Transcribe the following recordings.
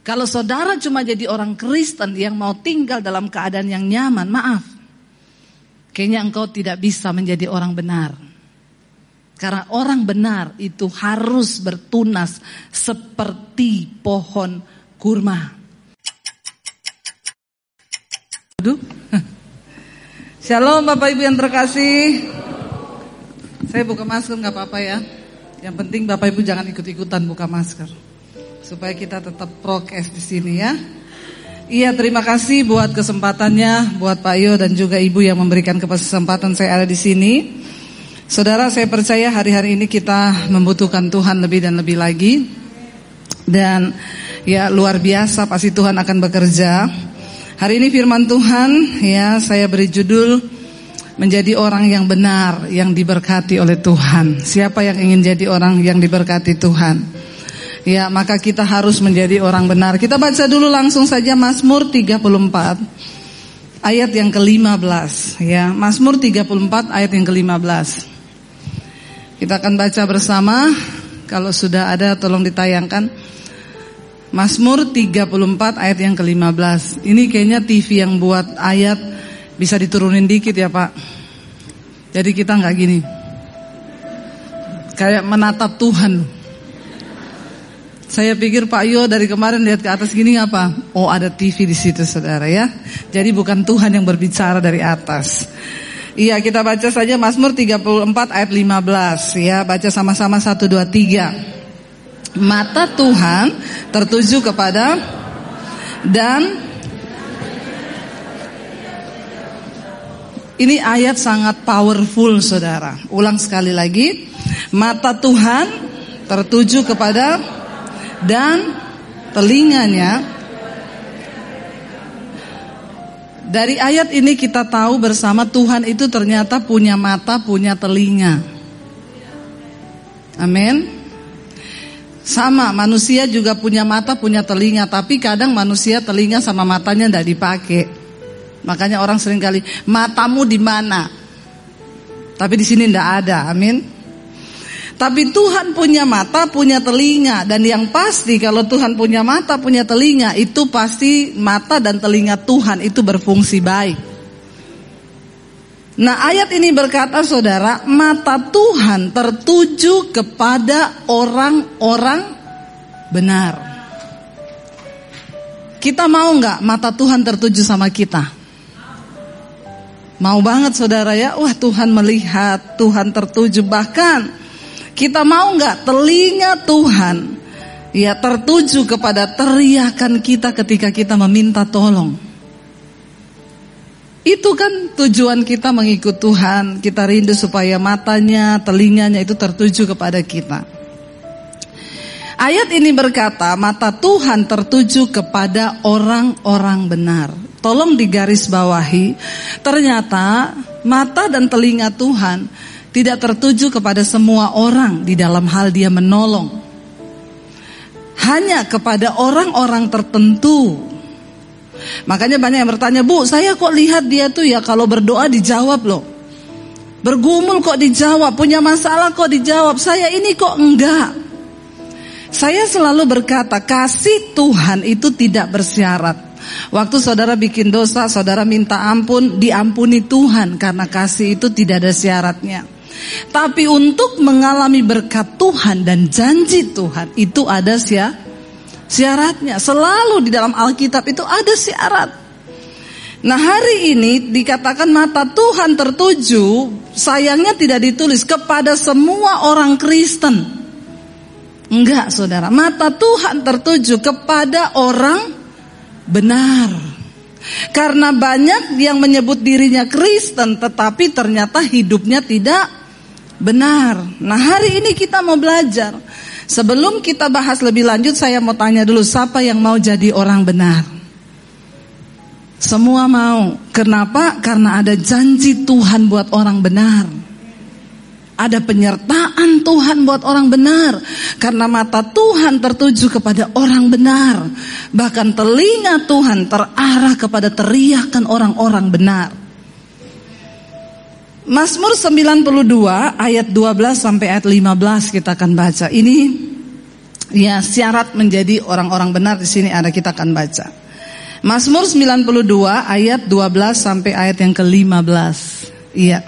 Kalau saudara cuma jadi orang Kristen yang mau tinggal dalam keadaan yang nyaman, maaf. Kayaknya engkau tidak bisa menjadi orang benar. Karena orang benar itu harus bertunas seperti pohon kurma. Aduh. Shalom Bapak Ibu yang terkasih. Saya buka masker nggak apa-apa ya. Yang penting Bapak Ibu jangan ikut-ikutan buka masker. Supaya kita tetap prokes di sini ya. Iya terima kasih buat kesempatannya buat Pak Yo dan juga Ibu yang memberikan kesempatan saya ada di sini. Saudara saya percaya hari-hari ini kita membutuhkan Tuhan lebih dan lebih lagi. Dan ya luar biasa pasti Tuhan akan bekerja. Hari ini firman Tuhan ya saya beri judul menjadi orang yang benar yang diberkati oleh Tuhan. Siapa yang ingin jadi orang yang diberkati Tuhan? Ya, maka kita harus menjadi orang benar. Kita baca dulu langsung saja Mazmur 34 ayat yang ke-15 ya. Mazmur 34 ayat yang ke-15. Kita akan baca bersama. Kalau sudah ada tolong ditayangkan. Mazmur 34 ayat yang ke-15. Ini kayaknya TV yang buat ayat bisa diturunin dikit ya Pak. Jadi kita nggak gini. Kayak menatap Tuhan. Saya pikir Pak Yo dari kemarin lihat ke atas gini apa? Oh ada TV di situ saudara ya. Jadi bukan Tuhan yang berbicara dari atas. Iya kita baca saja Mazmur 34 ayat 15 ya. Baca sama-sama 1 2 3 mata Tuhan tertuju kepada dan ini ayat sangat powerful saudara. Ulang sekali lagi. Mata Tuhan tertuju kepada dan telinganya Dari ayat ini kita tahu bersama Tuhan itu ternyata punya mata, punya telinga. Amin. Sama manusia juga punya mata punya telinga. Tapi kadang manusia telinga sama matanya tidak dipakai Makanya orang sering kali Matamu di mana? Tapi di sini tidak ada. Amin Tapi Tuhan punya mata punya telinga. Dan yang pasti kalau Tuhan punya mata punya telinga Itu pasti mata dan telinga Tuhan itu berfungsi baik. Nah ayat ini berkata saudara Mata Tuhan tertuju kepada orang-orang benar. Kita mau nggak mata Tuhan tertuju sama kita? Mau banget saudara ya? Wah Tuhan melihat Tuhan tertuju. Bahkan kita mau nggak telinga Tuhan Ya tertuju kepada teriakan kita ketika kita meminta tolong itu kan tujuan kita mengikut Tuhan. Kita rindu supaya matanya, telinganya itu tertuju kepada kita. Ayat ini berkata, mata Tuhan tertuju kepada orang-orang benar. Tolong digaris bawahi, ternyata mata dan telinga Tuhan tidak tertuju kepada semua orang di dalam hal dia menolong. Hanya kepada orang-orang tertentu Makanya banyak yang bertanya, Bu, saya kok lihat dia tuh ya kalau berdoa dijawab loh. Bergumul kok dijawab, punya masalah kok dijawab. Saya ini kok enggak. Saya selalu berkata, kasih Tuhan itu tidak bersyarat. Waktu saudara bikin dosa, saudara minta ampun, diampuni Tuhan karena kasih itu tidak ada syaratnya. Tapi untuk mengalami berkat Tuhan dan janji Tuhan itu ada syarat syaratnya. Selalu di dalam Alkitab itu ada syarat. Nah hari ini dikatakan mata Tuhan tertuju, sayangnya tidak ditulis kepada semua orang Kristen. Enggak saudara, mata Tuhan tertuju kepada orang benar. Karena banyak yang menyebut dirinya Kristen tetapi ternyata hidupnya tidak benar. Nah hari ini kita mau belajar Sebelum kita bahas lebih lanjut saya mau tanya dulu siapa yang mau jadi orang benar? Semua mau. Kenapa? Karena ada janji Tuhan buat orang benar. Ada penyertaan Tuhan buat orang benar. Karena mata Tuhan tertuju kepada orang benar. Bahkan telinga Tuhan terarah kepada teriakan orang-orang benar. Mazmur 92 ayat 12 sampai ayat 15 kita akan baca. Ini Ya, syarat menjadi orang-orang benar di sini ada kita akan baca. Mazmur 92 ayat 12 sampai ayat yang ke-15. Iya.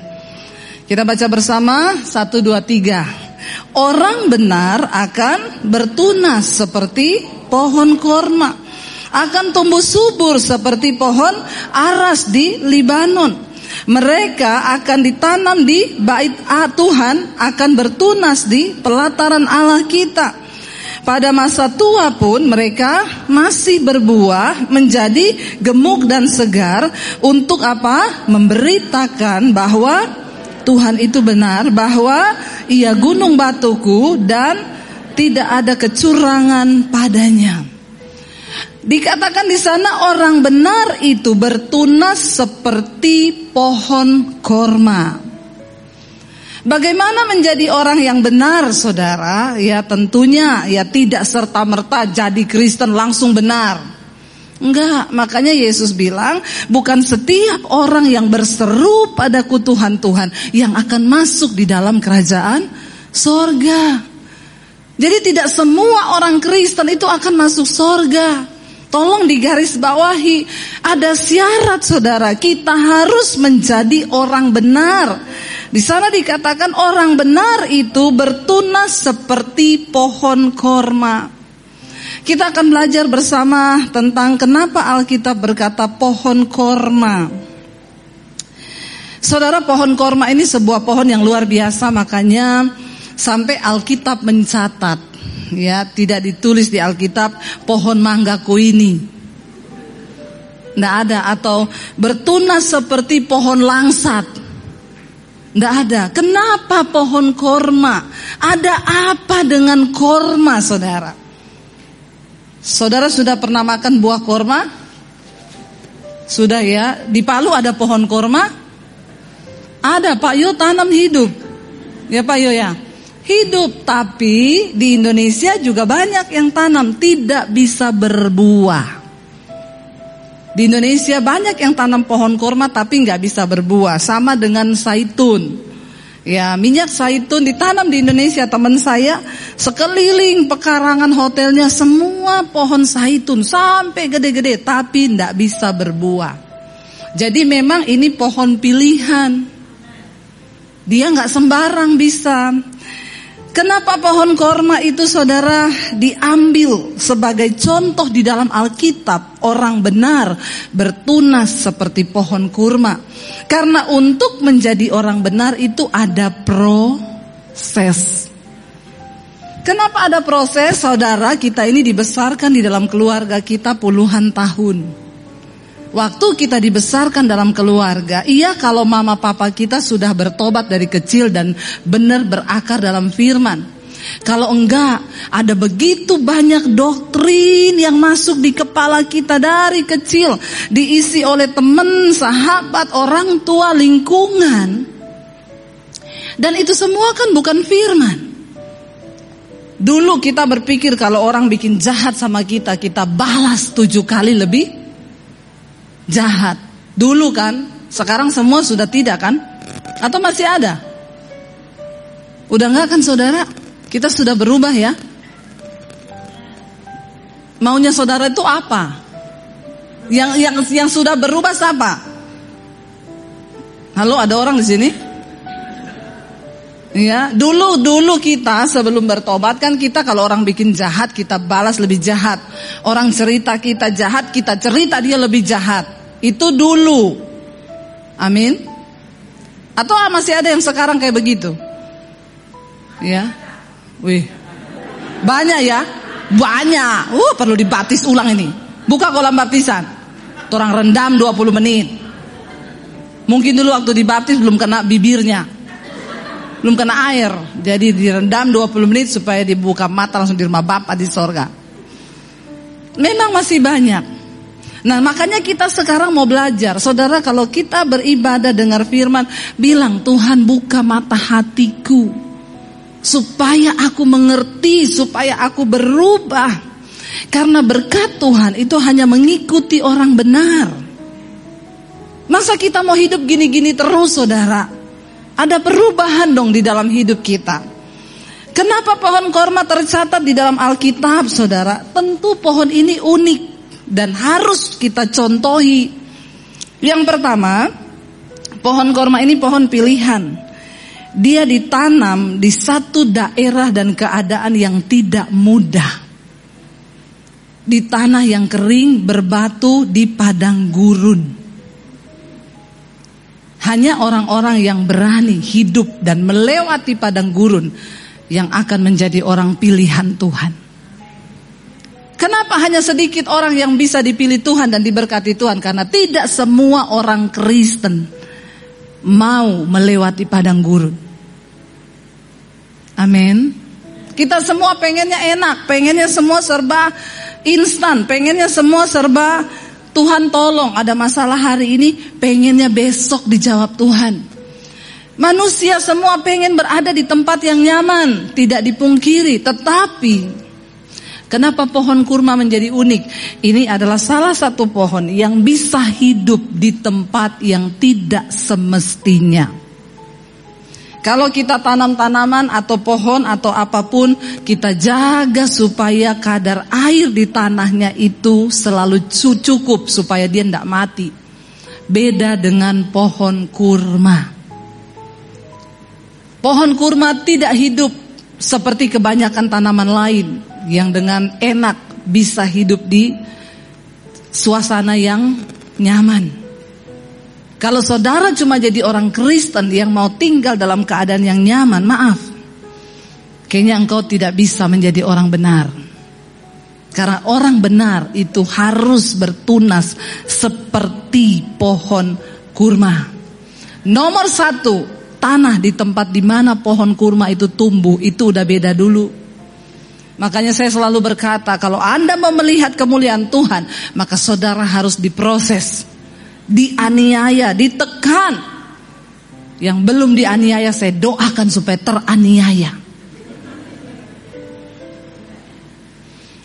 Kita baca bersama 1 2 3. Orang benar akan bertunas seperti pohon korma, akan tumbuh subur seperti pohon aras di Libanon. Mereka akan ditanam di bait Tuhan, akan bertunas di pelataran Allah kita. Pada masa tua pun mereka masih berbuah menjadi gemuk dan segar untuk apa? Memberitakan bahwa Tuhan itu benar, bahwa ia gunung batuku dan tidak ada kecurangan padanya. Dikatakan di sana orang benar itu bertunas seperti pohon korma. Bagaimana menjadi orang yang benar saudara? Ya tentunya ya tidak serta-merta jadi Kristen langsung benar. Enggak, makanya Yesus bilang bukan setiap orang yang berseru padaku Tuhan Tuhan yang akan masuk di dalam kerajaan sorga. Jadi tidak semua orang Kristen itu akan masuk sorga. Tolong digaris bawahi. Ada syarat saudara, kita harus menjadi orang benar. Di sana dikatakan orang benar itu bertunas seperti pohon korma. Kita akan belajar bersama tentang kenapa Alkitab berkata pohon korma. Saudara pohon korma ini sebuah pohon yang luar biasa makanya sampai Alkitab mencatat ya tidak ditulis di Alkitab pohon manggaku ini. Tidak ada atau bertunas seperti pohon langsat. Tidak ada. Kenapa pohon korma? Ada apa dengan korma, saudara? Saudara sudah pernah makan buah korma? Sudah ya. Di Palu ada pohon korma? Ada, Pak Yo tanam hidup. Ya Pak Yo ya. Hidup, tapi di Indonesia juga banyak yang tanam tidak bisa berbuah. Di Indonesia banyak yang tanam pohon kurma tapi nggak bisa berbuah, sama dengan zaitun. Ya, minyak zaitun ditanam di Indonesia teman saya sekeliling pekarangan hotelnya semua pohon zaitun sampai gede-gede tapi nggak bisa berbuah. Jadi memang ini pohon pilihan. Dia nggak sembarang bisa. Kenapa pohon korma itu saudara diambil sebagai contoh di dalam Alkitab orang benar bertunas seperti pohon kurma. Karena untuk menjadi orang benar itu ada proses. Kenapa ada proses saudara kita ini dibesarkan di dalam keluarga kita puluhan tahun. Waktu kita dibesarkan dalam keluarga, iya kalau mama papa kita sudah bertobat dari kecil dan benar berakar dalam firman. Kalau enggak, ada begitu banyak doktrin yang masuk di kepala kita dari kecil, diisi oleh teman, sahabat, orang tua, lingkungan. Dan itu semua kan bukan firman. Dulu kita berpikir kalau orang bikin jahat sama kita, kita balas tujuh kali lebih jahat. Dulu kan, sekarang semua sudah tidak kan? Atau masih ada? Udah enggak kan saudara? Kita sudah berubah ya. Maunya saudara itu apa? Yang yang yang sudah berubah siapa? Halo, ada orang di sini? Ya, dulu dulu kita sebelum bertobat kan kita kalau orang bikin jahat kita balas lebih jahat. Orang cerita kita jahat, kita cerita dia lebih jahat. Itu dulu. Amin. Atau masih ada yang sekarang kayak begitu? Ya. Wih. Banyak ya? Banyak. Uh, perlu dibaptis ulang ini. Buka kolam baptisan. Orang rendam 20 menit. Mungkin dulu waktu dibaptis belum kena bibirnya. Belum kena air. Jadi direndam 20 menit supaya dibuka mata langsung di rumah Bapak di sorga. Memang masih banyak. Nah makanya kita sekarang mau belajar. Saudara kalau kita beribadah dengar firman Bilang Tuhan buka mata hatiku Supaya aku mengerti Supaya aku berubah. Karena berkat Tuhan itu hanya mengikuti orang benar. Masa kita mau hidup gini-gini terus saudara? Ada perubahan dong di dalam hidup kita. Kenapa pohon korma tercatat di dalam Alkitab, saudara? Tentu pohon ini unik dan harus kita contohi. Yang pertama, pohon korma ini pohon pilihan. Dia ditanam di satu daerah dan keadaan yang tidak mudah. Di tanah yang kering, berbatu, di padang gurun. Hanya orang-orang yang berani hidup dan melewati padang gurun yang akan menjadi orang pilihan Tuhan. Kenapa hanya sedikit orang yang bisa dipilih Tuhan dan diberkati Tuhan? Karena tidak semua orang Kristen mau melewati padang gurun. Amin. Kita semua pengennya enak, pengennya semua serba instan, pengennya semua serba Tuhan tolong ada masalah hari ini, pengennya besok dijawab Tuhan. Manusia semua pengen berada di tempat yang nyaman, tidak dipungkiri. Tetapi, kenapa pohon kurma menjadi unik? Ini adalah salah satu pohon yang bisa hidup di tempat yang tidak semestinya. Kalau kita tanam tanaman atau pohon atau apa pun, kita jaga supaya kadar air di tanahnya itu selalu cukup supaya dia tidak mati. Beda dengan pohon kurma. Pohon kurma tidak hidup seperti kebanyakan tanaman lain yang dengan enak bisa hidup di suasana yang nyaman. Kalau saudara cuma jadi orang Kristen yang mau tinggal dalam keadaan yang nyaman, maaf. Kayaknya engkau tidak bisa menjadi orang benar. Karena orang benar itu harus bertunas seperti pohon kurma. Nomor satu, tanah di tempat di mana pohon kurma itu tumbuh itu udah beda dulu. Makanya saya selalu berkata kalau Anda mau melihat kemuliaan Tuhan, maka saudara harus diproses, dianiaya, ditekan. Yang belum dianiaya saya doakan supaya teraniaya.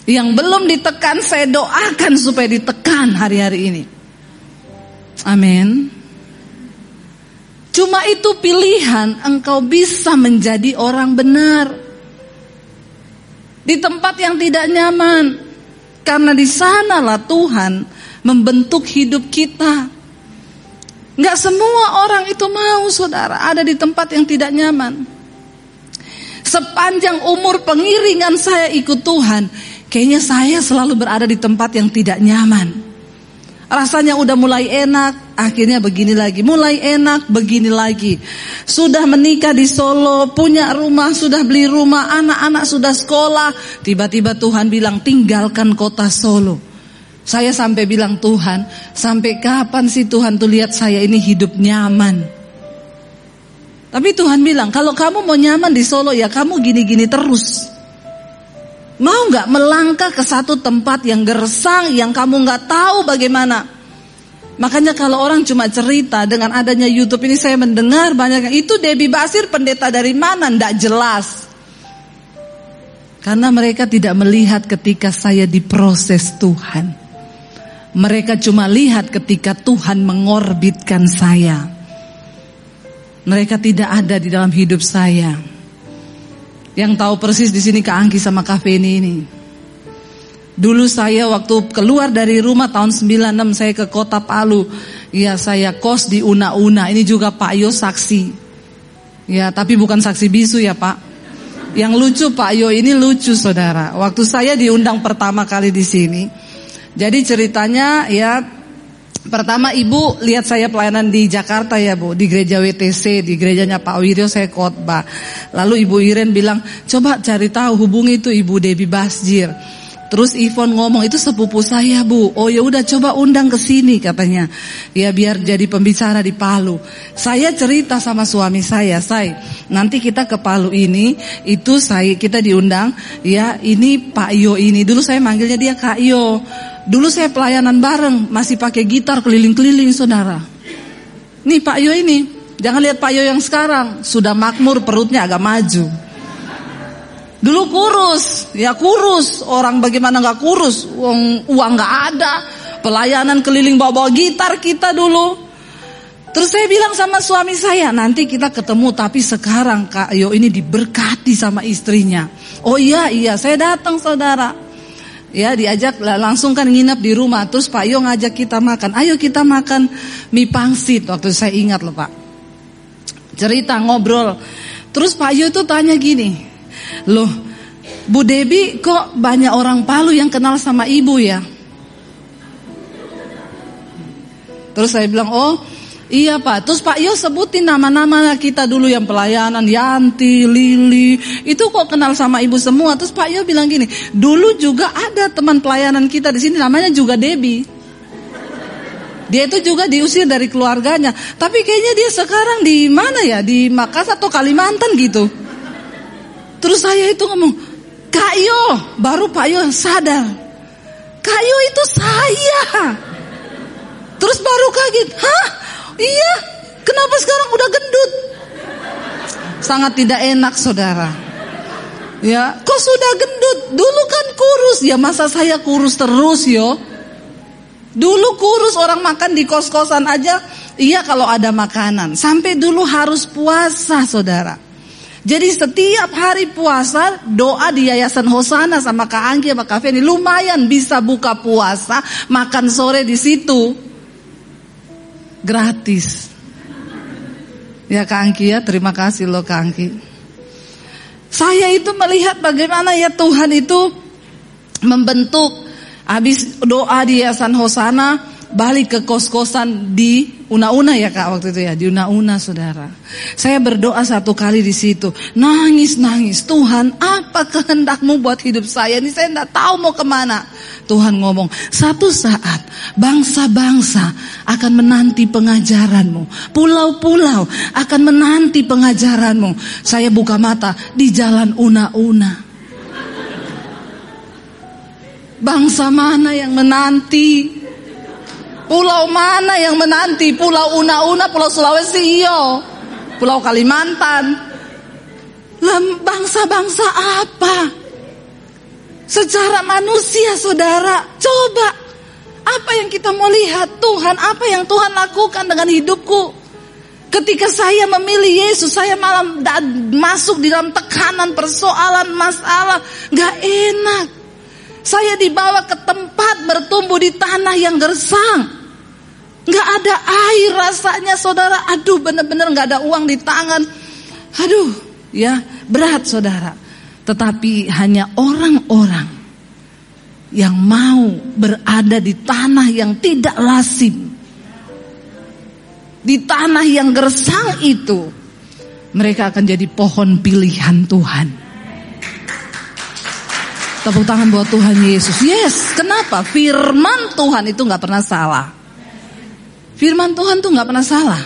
Yang belum ditekan saya doakan supaya ditekan hari-hari ini. Amin. Cuma itu pilihan engkau bisa menjadi orang benar. Di tempat yang tidak nyaman. Karena di sanalah Tuhan membentuk hidup kita. Enggak semua orang itu mau saudara ada di tempat yang tidak nyaman. Sepanjang umur pengiringan saya ikut Tuhan, kayaknya saya selalu berada di tempat yang tidak nyaman. Rasanya udah mulai enak, akhirnya begini lagi. Mulai enak, begini lagi. Sudah menikah di Solo, punya rumah, sudah beli rumah, anak-anak sudah sekolah. Tiba-tiba Tuhan bilang tinggalkan kota Solo. Saya sampai bilang Tuhan, sampai kapan sih Tuhan tuh lihat saya ini hidup nyaman? Tapi Tuhan bilang, kalau kamu mau nyaman di Solo ya kamu gini-gini terus. Mau nggak melangkah ke satu tempat yang gersang, yang kamu nggak tahu bagaimana? Makanya kalau orang cuma cerita dengan adanya YouTube ini saya mendengar banyak itu Debbie Basir pendeta dari mana? Ndak jelas. Karena mereka tidak melihat ketika saya diproses Tuhan. Mereka cuma lihat ketika Tuhan mengorbitkan saya. Mereka tidak ada di dalam hidup saya. Yang tahu persis di sini Kak Angki sama Kak Feni ini. Dulu saya waktu keluar dari rumah tahun 96 saya ke kota Palu. Ya saya kos di Una-Una. Ini juga Pak Yo saksi. Ya tapi bukan saksi bisu ya Pak. Yang lucu Pak Yo ini lucu saudara. Waktu saya diundang pertama kali di sini. Jadi ceritanya ya Pertama ibu lihat saya pelayanan di Jakarta ya bu Di gereja WTC Di gerejanya Pak Wiryo saya khotbah Lalu ibu Iren bilang Coba cari tahu hubungi itu ibu Debbie Basjir Terus Ivon ngomong itu sepupu saya bu. Oh ya udah coba undang ke sini katanya. Ya biar jadi pembicara di Palu. Saya cerita sama suami saya Say nanti kita ke Palu ini Itu saya kita diundang Ya ini Pak Yo ini. Dulu saya manggilnya dia Kak Yo Dulu saya pelayanan bareng, masih pakai gitar keliling-keliling saudara. Nih Pak Yo ini, jangan lihat Pak Yo yang sekarang, sudah makmur perutnya agak maju. Dulu kurus, ya kurus. Orang bagaimana nggak kurus? Uang uang nggak ada. Pelayanan keliling bawa-bawa gitar kita dulu. Terus saya bilang sama suami saya, nanti kita ketemu tapi sekarang Kak Yo ini diberkati sama istrinya. Oh iya, iya, saya datang saudara. Ya diajak langsung kan nginap di rumah. Terus Pak Yo ngajak kita makan. Ayo kita makan mie pangsit. Waktu saya ingat loh Pak. Cerita ngobrol. Terus Pak Yo itu tanya gini. Loh Bu Debi kok banyak orang Palu yang kenal sama ibu ya? Terus saya bilang, oh Iya Pak, terus Pak Yo sebutin nama-nama kita dulu yang pelayanan, Yanti, Lili, itu kok kenal sama ibu semua. Terus Pak Yo bilang gini, dulu juga ada teman pelayanan kita di sini namanya juga Debbie. Dia itu juga diusir dari keluarganya, tapi kayaknya dia sekarang di mana ya, di Makassar atau Kalimantan gitu. Terus saya itu ngomong, Kak Yo, baru Pak Yo sadar, Kak Yo itu saya. Terus baru kaget, hah? Iya, kenapa sekarang udah gendut? Sangat tidak enak saudara. Ya, kok sudah gendut? Dulu kan kurus. Ya masa saya kurus terus yo? Dulu kurus orang makan di kos-kosan aja. Iya kalau ada makanan. Sampai dulu harus puasa saudara. Jadi setiap hari puasa doa di Yayasan Hosana sama Kak Anggi sama Kak Feni lumayan bisa buka puasa, makan sore di situ gratis. Ya Kak Angki ya, terima kasih loh Kak Angki. Saya itu melihat bagaimana ya Tuhan itu membentuk habis doa di Yayasan Hosana balik ke kos-kosan di Una-una ya kak waktu itu ya di Una-una saudara. Saya berdoa satu kali di situ, nangis nangis Tuhan apa kehendakmu buat hidup saya ini saya tidak tahu mau ke mana. Tuhan ngomong satu saat bangsa-bangsa akan menanti pengajaranmu, pulau-pulau akan menanti pengajaranmu. Saya buka mata di jalan Una-una. Bangsa mana yang menanti Pulau mana yang menanti? Pulau Una-Una, Pulau Sulawesi, iyo. Pulau Kalimantan. Bangsa-bangsa apa? Secara manusia saudara, coba. Apa yang kita mau lihat Tuhan, apa yang Tuhan lakukan dengan hidupku. Ketika saya memilih Yesus, saya malah masuk di dalam tekanan, persoalan, masalah. Gak enak. Saya dibawa ke tempat bertumbuh di tanah yang gersang. Nggak ada air rasanya saudara. Aduh benar-benar nggak ada uang di tangan. Aduh ya berat saudara. Tetapi hanya orang-orang yang mau berada di tanah yang tidak lasim. Di tanah yang gersang itu. Mereka akan jadi pohon pilihan Tuhan. Tepuk tangan buat Tuhan Yesus. Yes, kenapa? Firman Tuhan itu nggak pernah salah. Firman Tuhan tuh nggak pernah salah.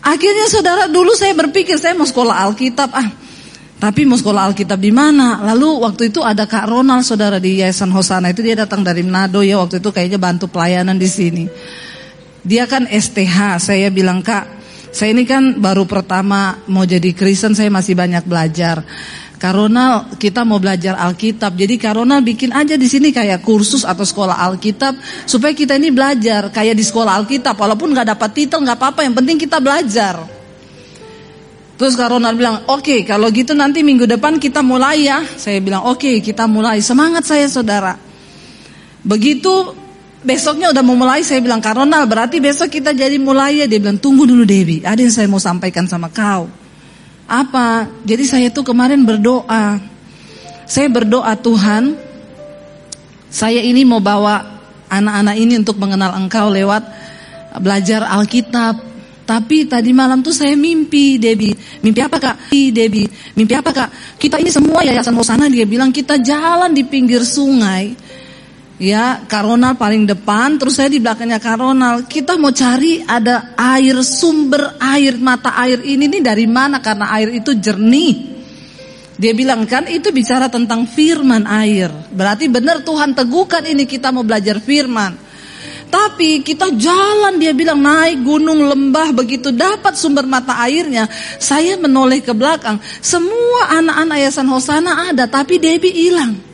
Akhirnya saudara dulu saya berpikir saya mau sekolah Alkitab ah. Tapi mau sekolah Alkitab di mana? Lalu waktu itu ada Kak Ronald saudara di Yayasan Hosana itu dia datang dari Manado ya waktu itu kayaknya bantu pelayanan di sini. Dia kan STH, saya bilang Kak, saya ini kan baru pertama mau jadi Kristen, saya masih banyak belajar. Karona kita mau belajar Alkitab. Jadi Karona bikin aja di sini kayak kursus atau sekolah Alkitab supaya kita ini belajar kayak di sekolah Alkitab. Walaupun nggak dapat titel nggak apa-apa, yang penting kita belajar. Terus Karona bilang, oke okay, kalau gitu nanti minggu depan kita mulai ya. Saya bilang, oke okay, kita mulai. Semangat saya saudara. Begitu besoknya udah mau mulai, saya bilang, Karona berarti besok kita jadi mulai ya. Dia bilang, tunggu dulu Dewi, ada yang saya mau sampaikan sama kau. Apa? Jadi saya tuh kemarin berdoa. Saya berdoa Tuhan, saya ini mau bawa anak-anak ini untuk mengenal Engkau lewat belajar Alkitab. Tapi tadi malam tuh saya mimpi, Debi. Mimpi apa kak? Debi. Mimpi apa kak? Kita ini semua yayasan Hosana dia bilang kita jalan di pinggir sungai ya Karonal paling depan terus saya di belakangnya Karonal kita mau cari ada air sumber air mata air ini nih dari mana? Karena air itu jernih. Dia bilang kan itu bicara tentang firman air. Berarti benar Tuhan teguhkan ini kita mau belajar firman. Tapi kita jalan dia bilang naik gunung lembah begitu dapat sumber mata airnya. Saya menoleh ke belakang. Semua anak-anak yayasan Hosana ada tapi Debbie hilang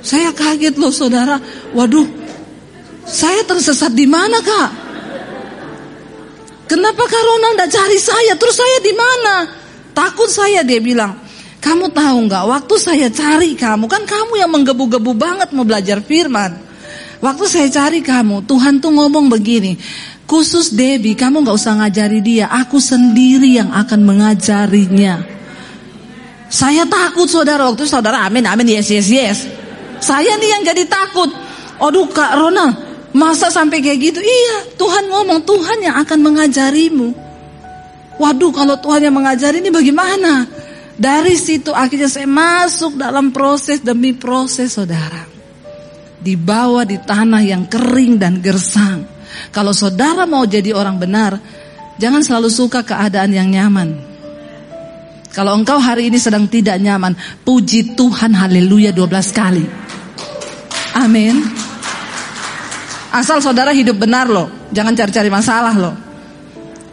saya kaget loh saudara. Waduh, saya tersesat di mana kak? Kenapa Kak Ronald tidak cari saya? Terus saya di mana? Takut saya dia bilang. Kamu tahu nggak? Waktu saya cari kamu kan kamu yang menggebu-gebu banget mau belajar firman. Waktu saya cari kamu, Tuhan tuh ngomong begini. Khusus Debbie, kamu nggak usah ngajari dia. Aku sendiri yang akan mengajarinya. Saya takut saudara waktu saudara amin amin yes yes yes. Saya nih yang jadi takut. Aduh Kak Ronald, Masa sampai kayak gitu? Iya, Tuhan ngomong, Tuhan yang akan mengajarimu. Waduh, kalau Tuhan yang mengajari ini bagaimana? Dari situ akhirnya saya masuk dalam proses demi proses saudara. Dibawa di tanah yang kering dan gersang. Kalau saudara mau jadi orang benar, jangan selalu suka keadaan yang nyaman. Kalau engkau hari ini sedang tidak nyaman, puji Tuhan haleluya 12 kali. Amin. Asal saudara hidup benar loh, jangan cari-cari masalah loh.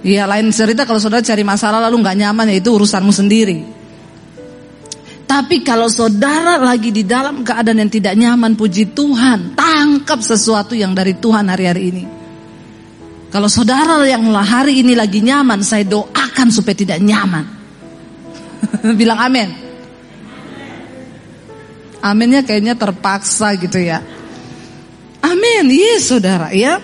Iya lain cerita kalau saudara cari masalah lalu nggak nyaman ya itu urusanmu sendiri. Tapi kalau saudara lagi di dalam keadaan yang tidak nyaman, puji Tuhan, tangkap sesuatu yang dari Tuhan hari-hari ini. Kalau saudara yang hari ini lagi nyaman, saya doakan supaya tidak nyaman. Bilang amin. Aminnya kayaknya terpaksa gitu ya. Amin, yes saudara ya.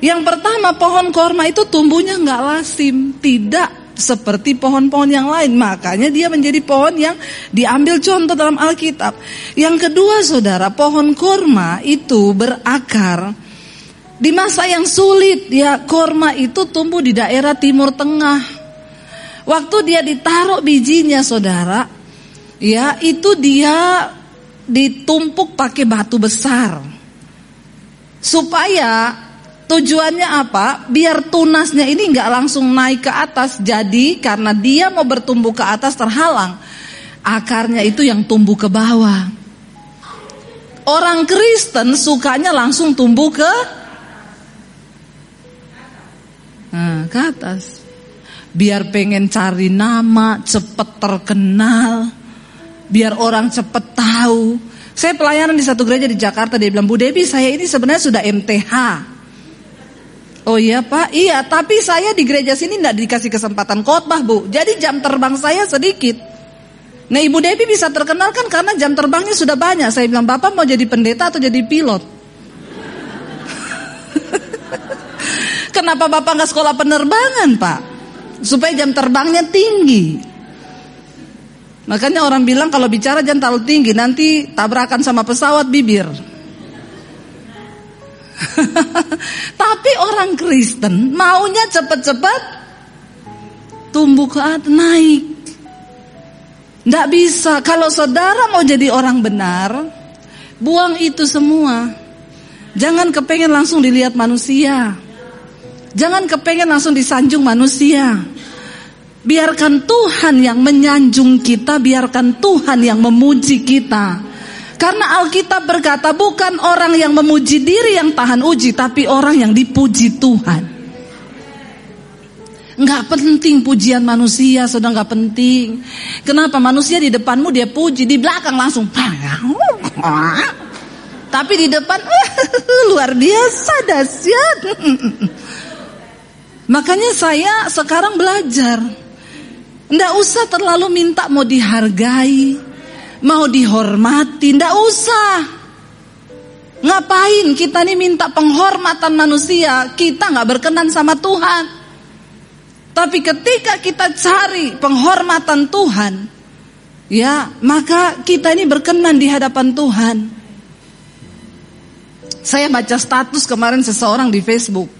Yang pertama pohon korma itu tumbuhnya nggak lasim, tidak seperti pohon-pohon yang lain. Makanya dia menjadi pohon yang diambil contoh dalam Alkitab. Yang kedua saudara, pohon korma itu berakar di masa yang sulit. Ya, korma itu tumbuh di daerah timur tengah. Waktu dia ditaruh bijinya saudara, ya itu dia ditumpuk pakai batu besar. Supaya tujuannya apa? Biar tunasnya ini nggak langsung naik ke atas. Jadi karena dia mau bertumbuh ke atas terhalang, akarnya itu yang tumbuh ke bawah. Orang Kristen sukanya langsung tumbuh ke nah, ke atas. Biar pengen cari nama, cepet terkenal, biar orang cepet tahu. Saya pelayanan di satu gereja di Jakarta, dia bilang, Bu Debi saya ini sebenarnya sudah MTH. Oh iya Pak, iya tapi saya di gereja sini tidak dikasih kesempatan khotbah Bu. Jadi jam terbang saya sedikit. Nah Ibu Debi bisa terkenal kan karena jam terbangnya sudah banyak. Saya bilang, Bapak mau jadi pendeta atau jadi pilot? Kenapa Bapak nggak sekolah penerbangan Pak? Supaya jam terbangnya tinggi. Makanya orang bilang kalau bicara jangan terlalu tinggi nanti tabrakan sama pesawat bibir. Tapi orang Kristen maunya cepat-cepat tumbuh ke atas naik. Tidak bisa. Kalau saudara mau jadi orang benar, buang itu semua. Jangan kepengen langsung dilihat manusia. Jangan kepengen langsung disanjung manusia. Biarkan Tuhan yang menyanjung kita, biarkan Tuhan yang memuji kita. Karena Alkitab berkata bukan orang yang memuji diri yang tahan uji, tapi orang yang dipuji Tuhan. Enggak penting pujian manusia, sudah enggak penting. Kenapa manusia di depanmu dia puji, di belakang langsung. Tapi di depan luar biasa dahsyat. Makanya saya sekarang belajar Nggak usah terlalu minta mau dihargai, mau dihormati, nggak usah. Ngapain kita nih minta penghormatan manusia, kita nggak berkenan sama Tuhan. Tapi ketika kita cari penghormatan Tuhan, ya maka kita ini berkenan di hadapan Tuhan. Saya baca status kemarin seseorang di Facebook.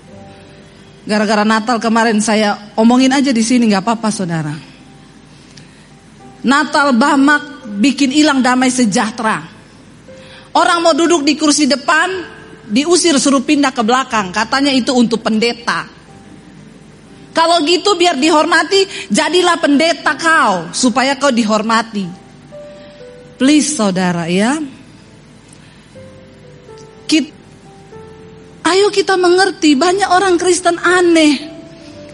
Gara-gara Natal kemarin saya omongin aja di sini nggak apa-apa saudara. Natal Bamak bikin hilang damai sejahtera. Orang mau duduk di kursi depan, diusir suruh pindah ke belakang. Katanya itu untuk pendeta. Kalau gitu biar dihormati, jadilah pendeta kau supaya kau dihormati. Please saudara ya. Kita, ayo kita mengerti banyak orang Kristen aneh.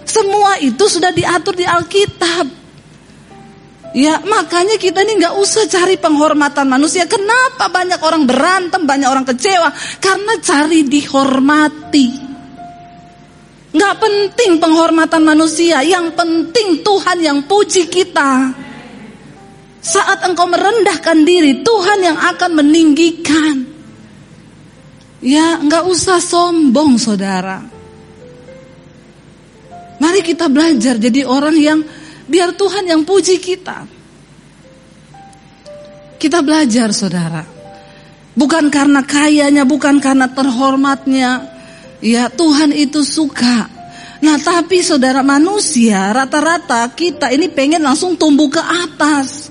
Semua itu sudah diatur di Alkitab. Ya makanya kita ini nggak usah cari penghormatan manusia. Kenapa banyak orang berantem, banyak orang kecewa? Karena cari dihormati. Nggak penting penghormatan manusia, yang penting Tuhan yang puji kita. Saat engkau merendahkan diri, Tuhan yang akan meninggikan. Ya, nggak usah sombong, saudara. Mari kita belajar jadi orang yang biar Tuhan yang puji kita. Kita belajar, saudara. Bukan karena kayanya, bukan karena terhormatnya. Ya, Tuhan itu suka. Nah, tapi saudara manusia, rata-rata kita ini pengen langsung tumbuh ke atas.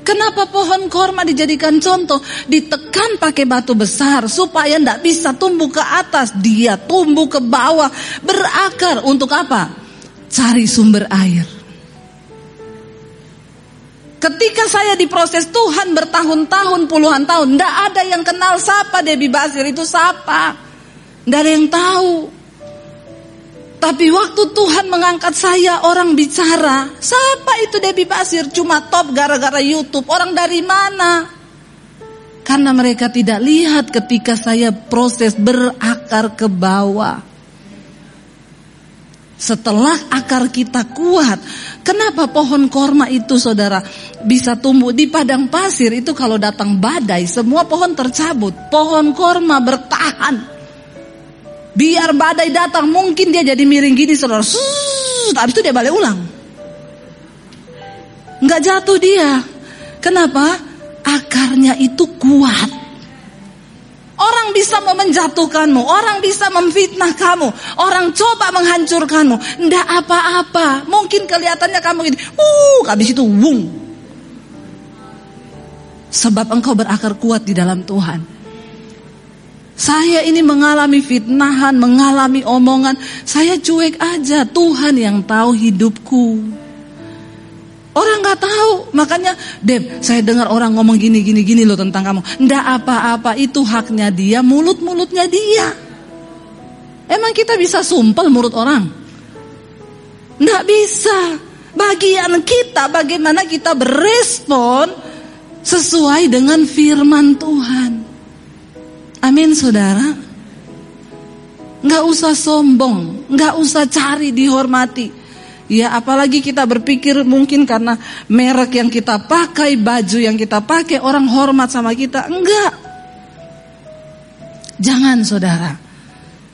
Kenapa pohon korma dijadikan contoh? Ditekan pakai batu besar supaya tidak bisa tumbuh ke atas. Dia tumbuh ke bawah, berakar untuk apa? Cari sumber air. Ketika saya diproses Tuhan bertahun-tahun, puluhan tahun, tidak ada yang kenal siapa Debbie Basir itu siapa. Tidak ada yang tahu. Tapi waktu Tuhan mengangkat saya orang bicara, siapa itu Debbie Basir? Cuma top gara-gara YouTube. Orang dari mana? Karena mereka tidak lihat ketika saya proses berakar ke bawah. Setelah akar kita kuat, kenapa pohon korma itu saudara bisa tumbuh di padang pasir itu kalau datang badai semua pohon tercabut, pohon korma bertahan. Biar badai datang mungkin dia jadi miring gini saudara. Habis itu dia balik ulang. Nggak jatuh dia. Kenapa? Akarnya itu kuat. Orang bisa mau orang bisa memfitnah kamu, orang coba menghancurkanmu. Ndak apa-apa. Mungkin kelihatannya kamu ini, uh, habis itu wung. Sebab engkau berakar kuat di dalam Tuhan. Saya ini mengalami fitnahan, mengalami omongan. Saya cuek aja. Tuhan yang tahu hidupku. Orang nggak tahu, makanya Deb, saya dengar orang ngomong gini gini gini loh tentang kamu. Ndak apa-apa, itu haknya dia, mulut-mulutnya dia. Emang kita bisa sumpel mulut orang? Ndak bisa. Bagian kita bagaimana kita berespon sesuai dengan firman Tuhan. Amin saudara. Nggak usah sombong, nggak usah cari dihormati. Ya apalagi kita berpikir mungkin karena merek yang kita pakai, baju yang kita pakai, orang hormat sama kita. Enggak. Jangan saudara.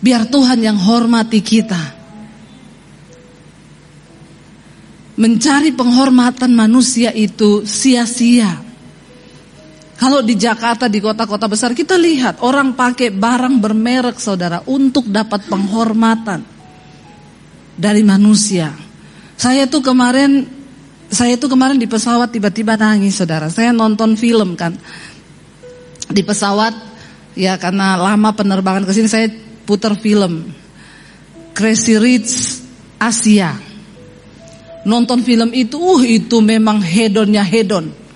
Biar Tuhan yang hormati kita. Mencari penghormatan manusia itu sia-sia. Kalau di Jakarta di kota-kota besar kita lihat orang pakai barang bermerek saudara untuk dapat penghormatan dari manusia. Saya tuh kemarin saya tuh kemarin di pesawat tiba-tiba nangis saudara. Saya nonton film kan di pesawat ya karena lama penerbangan ke sini saya putar film Crazy Rich Asia. Nonton film itu, uh itu memang hedonnya hedon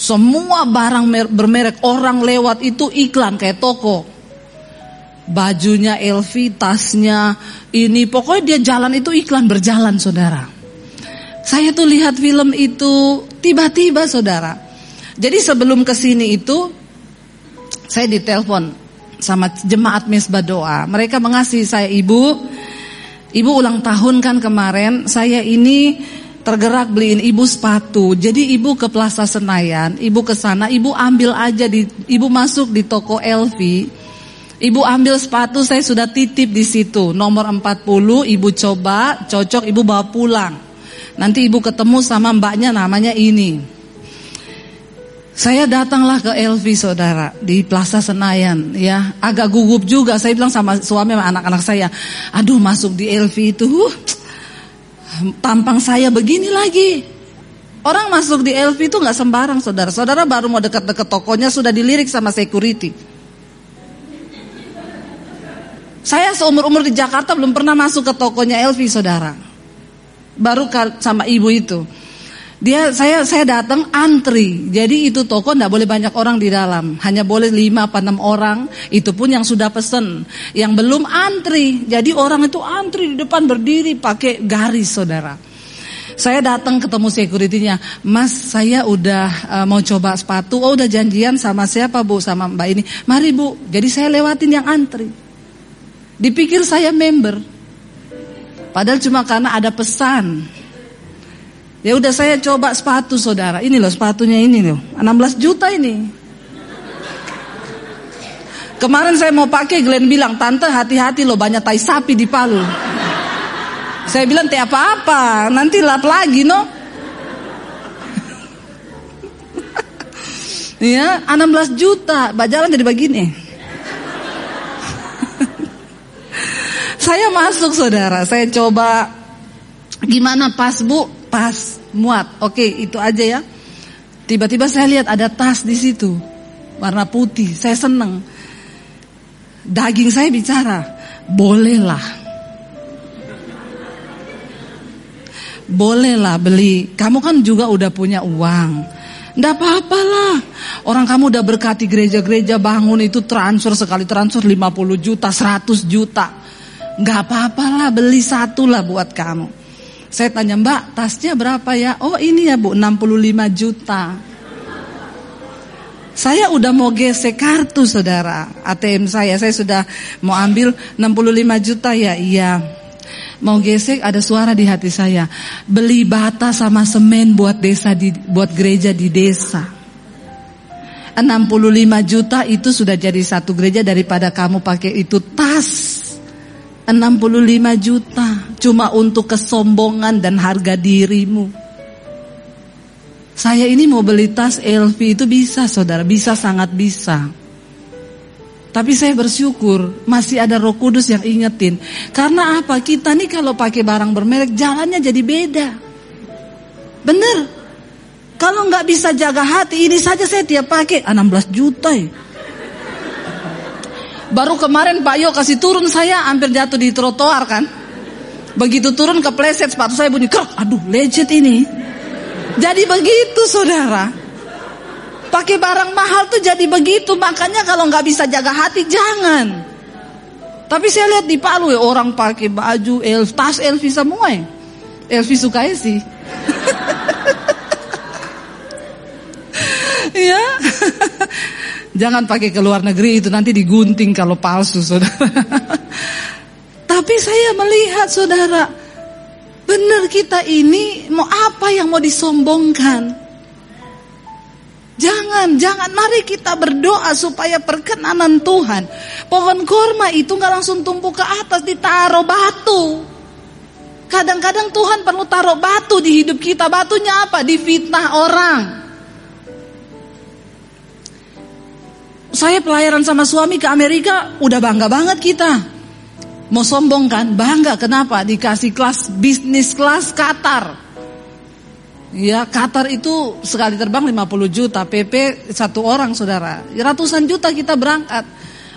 semua barang bermerek orang lewat itu iklan kayak toko. Bajunya LV, tasnya ini pokoknya dia jalan itu iklan berjalan saudara. Saya tuh lihat film itu tiba-tiba saudara. Jadi sebelum ke sini itu saya ditelepon sama jemaat mesbah doa. Mereka mengasihi saya ibu. Ibu ulang tahun kan kemarin. Saya ini tergerak beliin ibu sepatu. Jadi ibu ke Plaza Senayan, ibu ke sana, ibu ambil aja di ibu masuk di toko LV. Ibu ambil sepatu saya sudah titip di situ. Nomor 40 ibu coba, cocok ibu bawa pulang. Nanti ibu ketemu sama mbaknya namanya ini. Saya datanglah ke LV saudara di Plaza Senayan ya agak gugup juga saya bilang sama suami sama anak-anak saya aduh masuk di LV itu tampang saya begini lagi. Orang masuk di LV itu nggak sembarang saudara. Saudara baru mau dekat-dekat tokonya sudah dilirik sama security. Saya seumur-umur di Jakarta belum pernah masuk ke tokonya LV saudara. Baru sama ibu itu. Dia saya saya datang antri. Jadi itu toko tidak boleh banyak orang di dalam, hanya boleh lima apa enam orang. Itu pun yang sudah pesen, yang belum antri. Jadi orang itu antri di depan berdiri pakai garis, saudara. Saya datang ketemu securitynya, Mas saya udah uh, mau coba sepatu, oh udah janjian sama siapa bu, sama mbak ini. Mari bu, jadi saya lewatin yang antri. Dipikir saya member, Padahal cuma karena ada pesan. Ya udah saya coba sepatu saudara. Ini loh sepatunya ini loh. 16 juta ini. Kemarin saya mau pakai Glenn bilang, "Tante hati-hati loh banyak tai sapi di Palu." Saya bilang, "Teh apa-apa, nanti lap lagi no." ya, 16 juta, jalan jadi begini. Saya masuk saudara, saya coba gimana pas bu, pas muat, oke itu aja ya. Tiba-tiba saya lihat ada tas di situ, warna putih, saya seneng. Daging saya bicara, bolehlah. Bolehlah beli, kamu kan juga udah punya uang. Nggak apa-apalah. Orang kamu udah berkati gereja-gereja bangun itu transfer sekali transfer 50 juta, 100 juta. Nggak apa-apalah beli satu lah buat kamu. Saya tanya mbak tasnya berapa ya? Oh ini ya bu 65 juta. Saya udah mau gesek kartu saudara ATM saya. Saya sudah mau ambil 65 juta ya iya mau gesek ada suara di hati saya. Beli bata sama semen buat desa di buat gereja di desa. 65 juta itu sudah jadi satu gereja daripada kamu pakai itu tas. 65 juta cuma untuk kesombongan dan harga dirimu. Saya ini mau beli tas LV itu bisa saudara, bisa sangat bisa. Tapi saya bersyukur masih ada roh kudus yang ingetin. Karena apa? Kita nih kalau pakai barang bermerek jalannya jadi beda. Bener. Kalau nggak bisa jaga hati, ini saja saya tiap pakai 16 ah, juta ya. Baru kemarin Pak Yo kasih turun saya hampir jatuh di trotoar kan. Begitu turun ke pleset sepatu saya bunyi krok. Aduh legit ini. Jadi begitu saudara. Pakai barang mahal tuh jadi begitu. Makanya kalau nggak bisa jaga hati jangan. Tapi saya lihat di Palu ya orang pakai baju elf, tas Elvi semua ya. Elvi suka sih. ya. Jangan pakai ke luar negeri itu nanti digunting kalau palsu saudara. Tapi saya melihat saudara, benar kita ini mau apa yang mau disombongkan? Jangan, jangan. Mari kita berdoa supaya perkenanan Tuhan. Pohon korma itu nggak langsung tumbuh ke atas, ditaruh batu. Kadang-kadang Tuhan perlu taruh batu di hidup kita. Batunya apa? Difitnah orang. Saya pelayaran sama suami ke Amerika, udah bangga banget kita. Mau sombong kan? Bangga. Kenapa? Dikasih kelas bisnis kelas Qatar. Ya Qatar itu sekali terbang 50 juta, PP satu orang saudara. Ratusan juta kita berangkat.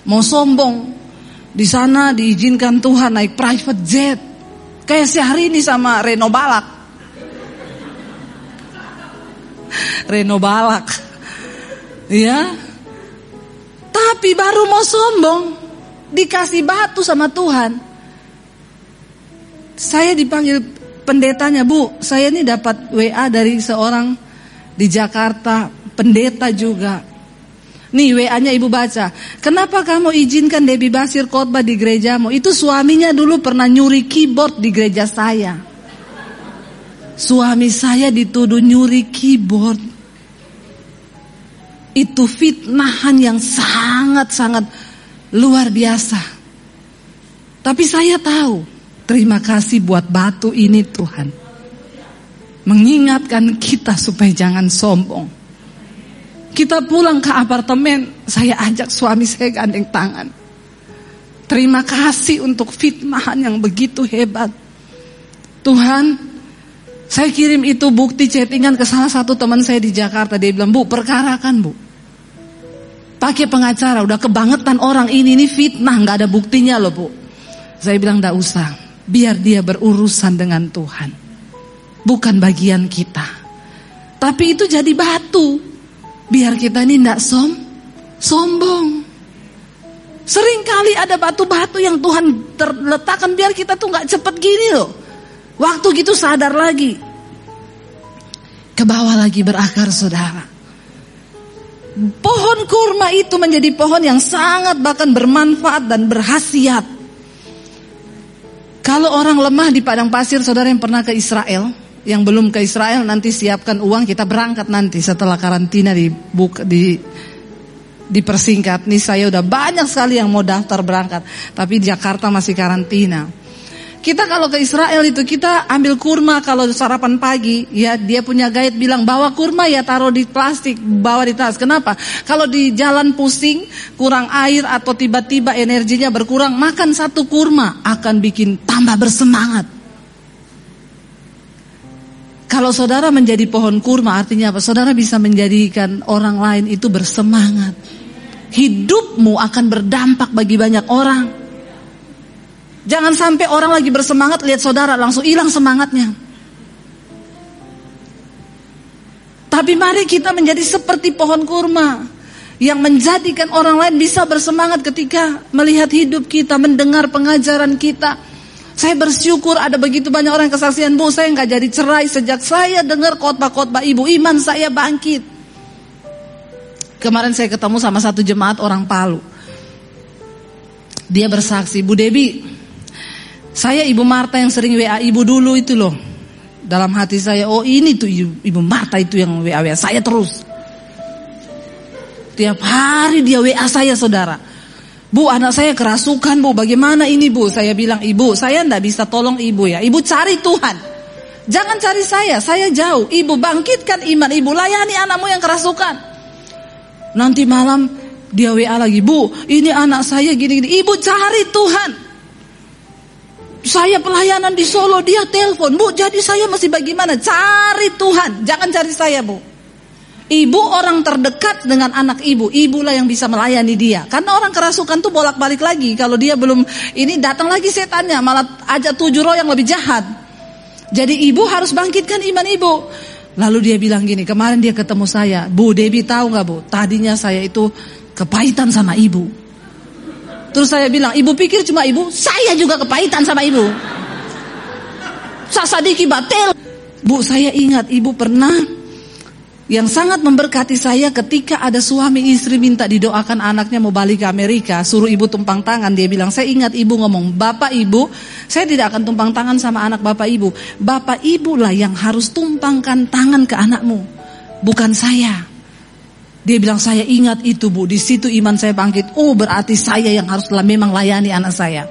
Mau sombong. Di sana diizinkan Tuhan naik private jet. Kayak sehari ini sama Reno Balak. Reno Balak. Ya. Tapi baru mau sombong. Dikasih batu sama Tuhan. Saya dipanggil pendetanya, Bu, saya ini dapat WA dari seorang di Jakarta, pendeta juga. Nih WA-nya ibu baca. Kenapa kamu izinkan Debbie Basir khotbah di gerejamu? Itu suaminya dulu pernah nyuri keyboard di gereja saya. Suami saya dituduh nyuri keyboard. Itu fitnahan yang sangat-sangat luar biasa. Tapi saya tahu Terima kasih buat batu ini Tuhan. Mengingatkan kita supaya jangan sombong. Kita pulang ke apartemen, saya ajak suami saya gandeng tangan. Terima kasih untuk fitnahan yang begitu hebat. Tuhan, saya kirim itu bukti chattingan ke salah satu teman saya di Jakarta. Dia bilang, Bu, perkarakan Bu. Pakai pengacara, udah kebangetan orang ini, ini fitnah, nggak ada buktinya loh Bu. Saya bilang, nggak usah biar dia berurusan dengan Tuhan. Bukan bagian kita. Tapi itu jadi batu. Biar kita ini tidak som, sombong. Seringkali ada batu-batu yang Tuhan terletakkan biar kita tuh nggak cepet gini loh. Waktu gitu sadar lagi. Ke bawah lagi berakar saudara. Pohon kurma itu menjadi pohon yang sangat bahkan bermanfaat dan berhasiat Kalau orang lemah di padang pasir, saudara yang pernah ke Israel, yang belum ke Israel nanti siapkan uang kita berangkat nanti setelah karantina di di dipersingkat. Nih saya udah banyak sekali yang mau daftar berangkat, tapi Jakarta masih karantina. Kita kalau ke Israel itu kita ambil kurma kalau sarapan pagi, ya dia punya guide bilang bawa kurma ya taruh di plastik, bawa di tas. Kenapa? Kalau di jalan pusing, kurang air atau tiba-tiba energinya berkurang, makan satu kurma akan bikin tambah bersemangat. Kalau saudara menjadi pohon kurma artinya apa? Saudara bisa menjadikan orang lain itu bersemangat. Hidupmu akan berdampak bagi banyak orang. Jangan sampai orang lagi bersemangat lihat saudara langsung hilang semangatnya. Tapi mari kita menjadi seperti pohon kurma yang menjadikan orang lain bisa bersemangat ketika melihat hidup kita, mendengar pengajaran kita. Saya bersyukur ada begitu banyak orang kesaksian, Bu, saya nggak jadi cerai sejak saya dengar khotbah-khotbah Ibu, iman saya bangkit. Kemarin saya ketemu sama satu jemaat orang Palu. Dia bersaksi, Bu Debi, saya Ibu Marta yang sering WA Ibu dulu itu loh. Dalam hati saya, oh ini tuh Ibu Marta itu yang WA WA saya terus. Tiap hari dia WA saya saudara. Bu anak saya kerasukan bu. Bagaimana ini bu? Saya bilang ibu saya ndak bisa tolong ibu ya. Ibu cari Tuhan. Jangan cari saya saya jauh. Ibu bangkitkan iman ibu. Layani anakmu yang kerasukan. Nanti malam dia WA lagi Bu ini anak saya gini-gini. Ibu cari Tuhan saya pelayanan di Solo, dia telepon, Bu, jadi saya masih bagaimana? Cari Tuhan, jangan cari saya, Bu. Ibu orang terdekat dengan anak ibu, ibulah yang bisa melayani dia. Karena orang kerasukan tuh bolak-balik lagi. Kalau dia belum ini datang lagi setannya, malah ajak tujuh roh yang lebih jahat. Jadi ibu harus bangkitkan iman ibu. Lalu dia bilang gini, kemarin dia ketemu saya, Bu Debi tahu nggak Bu? Tadinya saya itu kepahitan sama ibu. Terus saya bilang, ibu pikir cuma ibu? Saya juga kepahitan sama ibu. Sasadiki batel. Bu, saya ingat ibu pernah yang sangat memberkati saya ketika ada suami istri minta didoakan anaknya mau balik ke Amerika, suruh ibu tumpang tangan. Dia bilang, saya ingat ibu ngomong, bapak ibu, saya tidak akan tumpang tangan sama anak bapak ibu. Bapak ibu lah yang harus tumpangkan tangan ke anakmu, bukan saya. Dia bilang saya ingat itu bu, di situ iman saya bangkit. Oh berarti saya yang harus memang layani anak saya.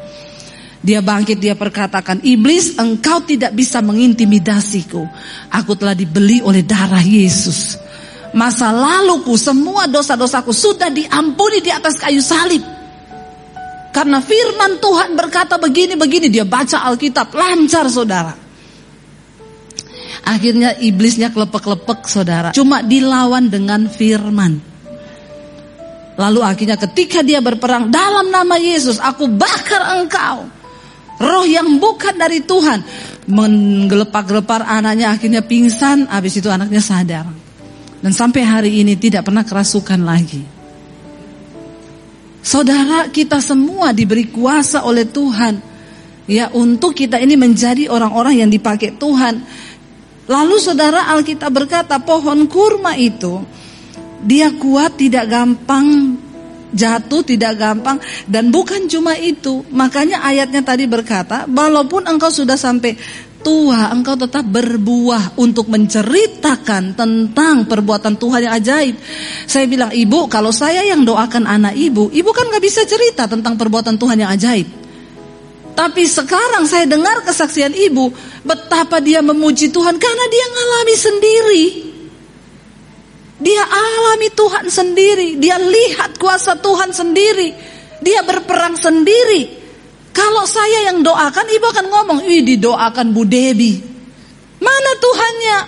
Dia bangkit, dia perkatakan, iblis engkau tidak bisa mengintimidasiku. Aku telah dibeli oleh darah Yesus. Masa laluku, semua dosa-dosaku sudah diampuni di atas kayu salib. Karena firman Tuhan berkata begini-begini, dia baca Alkitab, lancar saudara. Akhirnya iblisnya kelepek-kelepek saudara. Cuma dilawan dengan firman. Lalu akhirnya ketika dia berperang dalam nama Yesus, aku bakar engkau. Roh yang bukan dari Tuhan. Menggelepak-gelepar anaknya akhirnya pingsan, habis itu anaknya sadar. Dan sampai hari ini tidak pernah kerasukan lagi. Saudara kita semua diberi kuasa oleh Tuhan. Ya untuk kita ini menjadi orang-orang yang dipakai Tuhan. Lalu saudara Alkitab berkata pohon kurma itu dia kuat tidak gampang jatuh tidak gampang dan bukan cuma itu. Makanya ayatnya tadi berkata walaupun engkau sudah sampai tua engkau tetap berbuah untuk menceritakan tentang perbuatan Tuhan yang ajaib. Saya bilang ibu kalau saya yang doakan anak ibu ibu kan nggak bisa cerita tentang perbuatan Tuhan yang ajaib tapi sekarang saya dengar kesaksian ibu betapa dia memuji Tuhan karena dia ngalami sendiri. Dia alami Tuhan sendiri, dia lihat kuasa Tuhan sendiri. Dia berperang sendiri. Kalau saya yang doakan, ibu akan ngomong, "Ih, didoakan Bu Debi." Mana Tuhannya?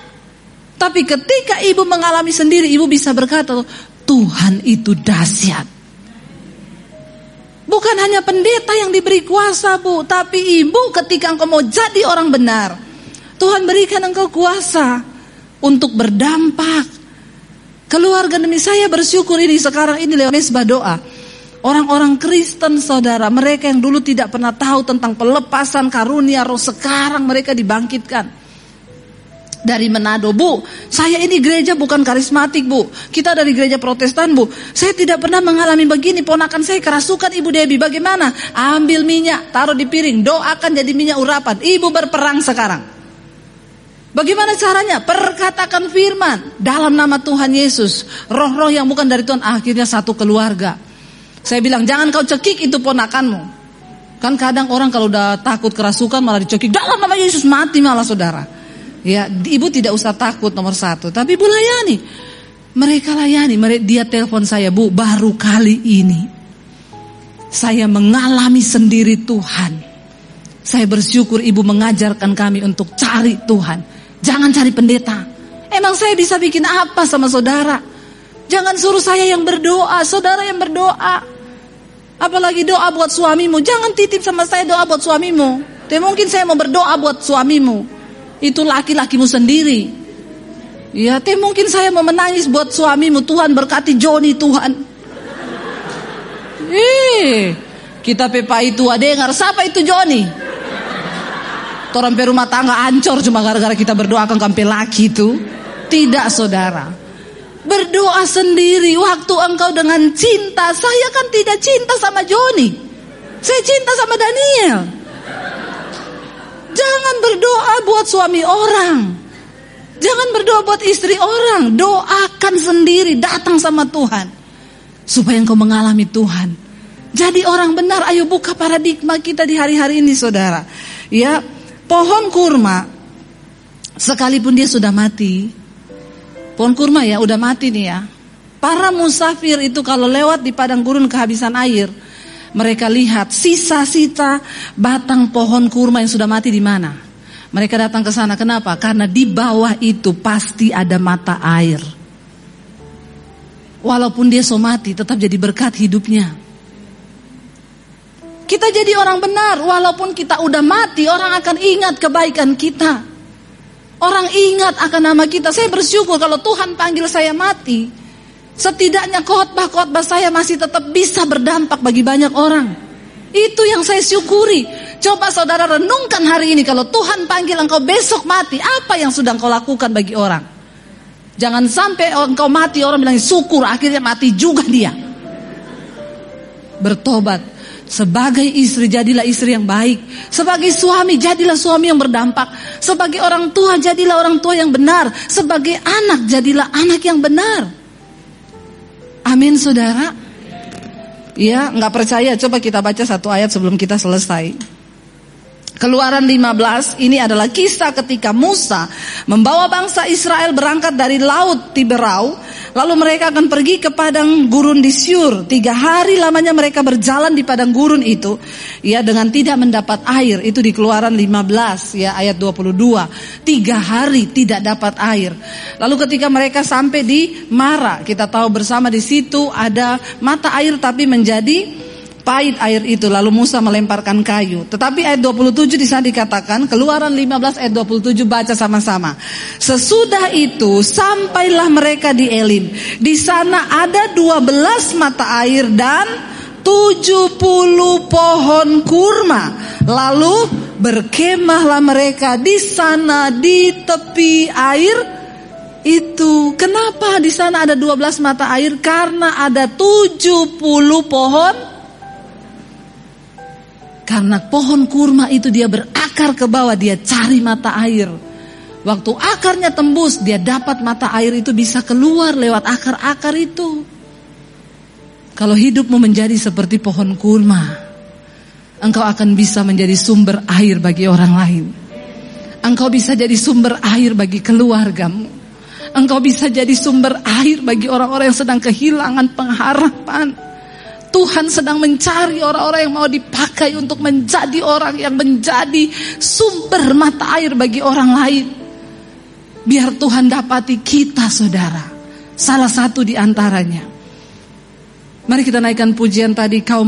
Tapi ketika ibu mengalami sendiri, ibu bisa berkata, "Tuhan itu dahsyat." Bukan hanya pendeta yang diberi kuasa bu, tapi ibu ketika engkau mau jadi orang benar, Tuhan berikan engkau kuasa untuk berdampak. Keluarga demi saya bersyukur ini sekarang ini lewat mesbah doa. Orang-orang Kristen saudara, mereka yang dulu tidak pernah tahu tentang pelepasan karunia roh, sekarang mereka dibangkitkan. Dari Manado, Bu. Saya ini gereja bukan karismatik, Bu. Kita dari gereja Protestan, Bu. Saya tidak pernah mengalami begini. Ponakan saya kerasukan Ibu Debbie. Bagaimana? Ambil minyak, taruh di piring, doakan jadi minyak urapan. Ibu berperang sekarang. Bagaimana caranya? Perkatakan firman dalam nama Tuhan Yesus. Roh-roh yang bukan dari Tuhan akhirnya satu keluarga. Saya bilang jangan kau cekik itu ponakanmu. Kan kadang orang kalau udah takut kerasukan malah dicekik. Dalam nama Yesus mati malah saudara. Ya, ibu tidak usah takut nomor satu, tapi ibu layani. Mereka layani, mereka, dia telepon saya, Bu, baru kali ini. Saya mengalami sendiri Tuhan. Saya bersyukur ibu mengajarkan kami untuk cari Tuhan. Jangan cari pendeta. Emang saya bisa bikin apa sama saudara? Jangan suruh saya yang berdoa, saudara yang berdoa. Apalagi doa buat suamimu. Jangan titip sama saya doa buat suamimu. Tapi mungkin saya mau berdoa buat suamimu itu laki-lakimu sendiri. Ya, teh mungkin saya mau menangis buat suamimu. Tuhan berkati Joni Tuhan. Eh, kita pepa itu ada dengar siapa itu Joni? Orang rumah tangga ancor cuma gara-gara kita berdoa ke kampe laki itu. Tidak saudara. Berdoa sendiri waktu engkau dengan cinta. Saya kan tidak cinta sama Joni. Saya cinta sama Daniel. Jangan berdoa buat suami orang. Jangan berdoa buat istri orang. Doakan sendiri, datang sama Tuhan. Supaya engkau mengalami Tuhan. Jadi orang benar, ayo buka paradigma kita di hari-hari ini saudara. Ya, pohon kurma, sekalipun dia sudah mati. Pohon kurma ya, udah mati nih ya. Para musafir itu kalau lewat di padang gurun kehabisan air, mereka lihat sisa-sisa batang pohon kurma yang sudah mati di mana. Mereka datang ke sana. Kenapa? Karena di bawah itu pasti ada mata air. Walaupun dia so mati, tetap jadi berkat hidupnya. Kita jadi orang benar, walaupun kita udah mati, orang akan ingat kebaikan kita. Orang ingat akan nama kita. Saya bersyukur kalau Tuhan panggil saya mati, Setidaknya khotbah-khotbah saya masih tetap bisa berdampak bagi banyak orang. Itu yang saya syukuri. Coba saudara renungkan hari ini kalau Tuhan panggil engkau besok mati, apa yang sudah engkau lakukan bagi orang? Jangan sampai engkau mati orang bilang syukur akhirnya mati juga dia. Bertobat. Sebagai istri jadilah istri yang baik. Sebagai suami jadilah suami yang berdampak. Sebagai orang tua jadilah orang tua yang benar. Sebagai anak jadilah anak yang benar. Amin saudara. Ya, nggak percaya? Coba kita baca satu ayat sebelum kita selesai. Keluaran 15 ini adalah kisah ketika Musa membawa bangsa Israel berangkat dari laut Tiberau Lalu mereka akan pergi ke padang gurun di Syur. Tiga hari lamanya mereka berjalan di padang gurun itu. Ya dengan tidak mendapat air. Itu di keluaran 15 ya ayat 22. Tiga hari tidak dapat air. Lalu ketika mereka sampai di Mara. Kita tahu bersama di situ ada mata air tapi menjadi pahit air itu lalu Musa melemparkan kayu. Tetapi ayat 27 di sana dikatakan Keluaran 15 ayat 27 baca sama-sama. Sesudah itu sampailah mereka di Elim. Di sana ada 12 mata air dan 70 pohon kurma. Lalu berkemahlah mereka di sana di tepi air itu. Kenapa di sana ada 12 mata air? Karena ada 70 pohon karena pohon kurma itu dia berakar ke bawah, dia cari mata air. Waktu akarnya tembus, dia dapat mata air itu bisa keluar lewat akar-akar itu. Kalau hidupmu menjadi seperti pohon kurma, engkau akan bisa menjadi sumber air bagi orang lain. Engkau bisa jadi sumber air bagi keluargamu. Engkau bisa jadi sumber air bagi orang-orang yang sedang kehilangan pengharapan. Tuhan sedang mencari orang-orang yang mau dipakai untuk menjadi orang yang menjadi sumber mata air bagi orang lain. Biar Tuhan dapati kita saudara. Salah satu di antaranya. Mari kita naikkan pujian tadi kau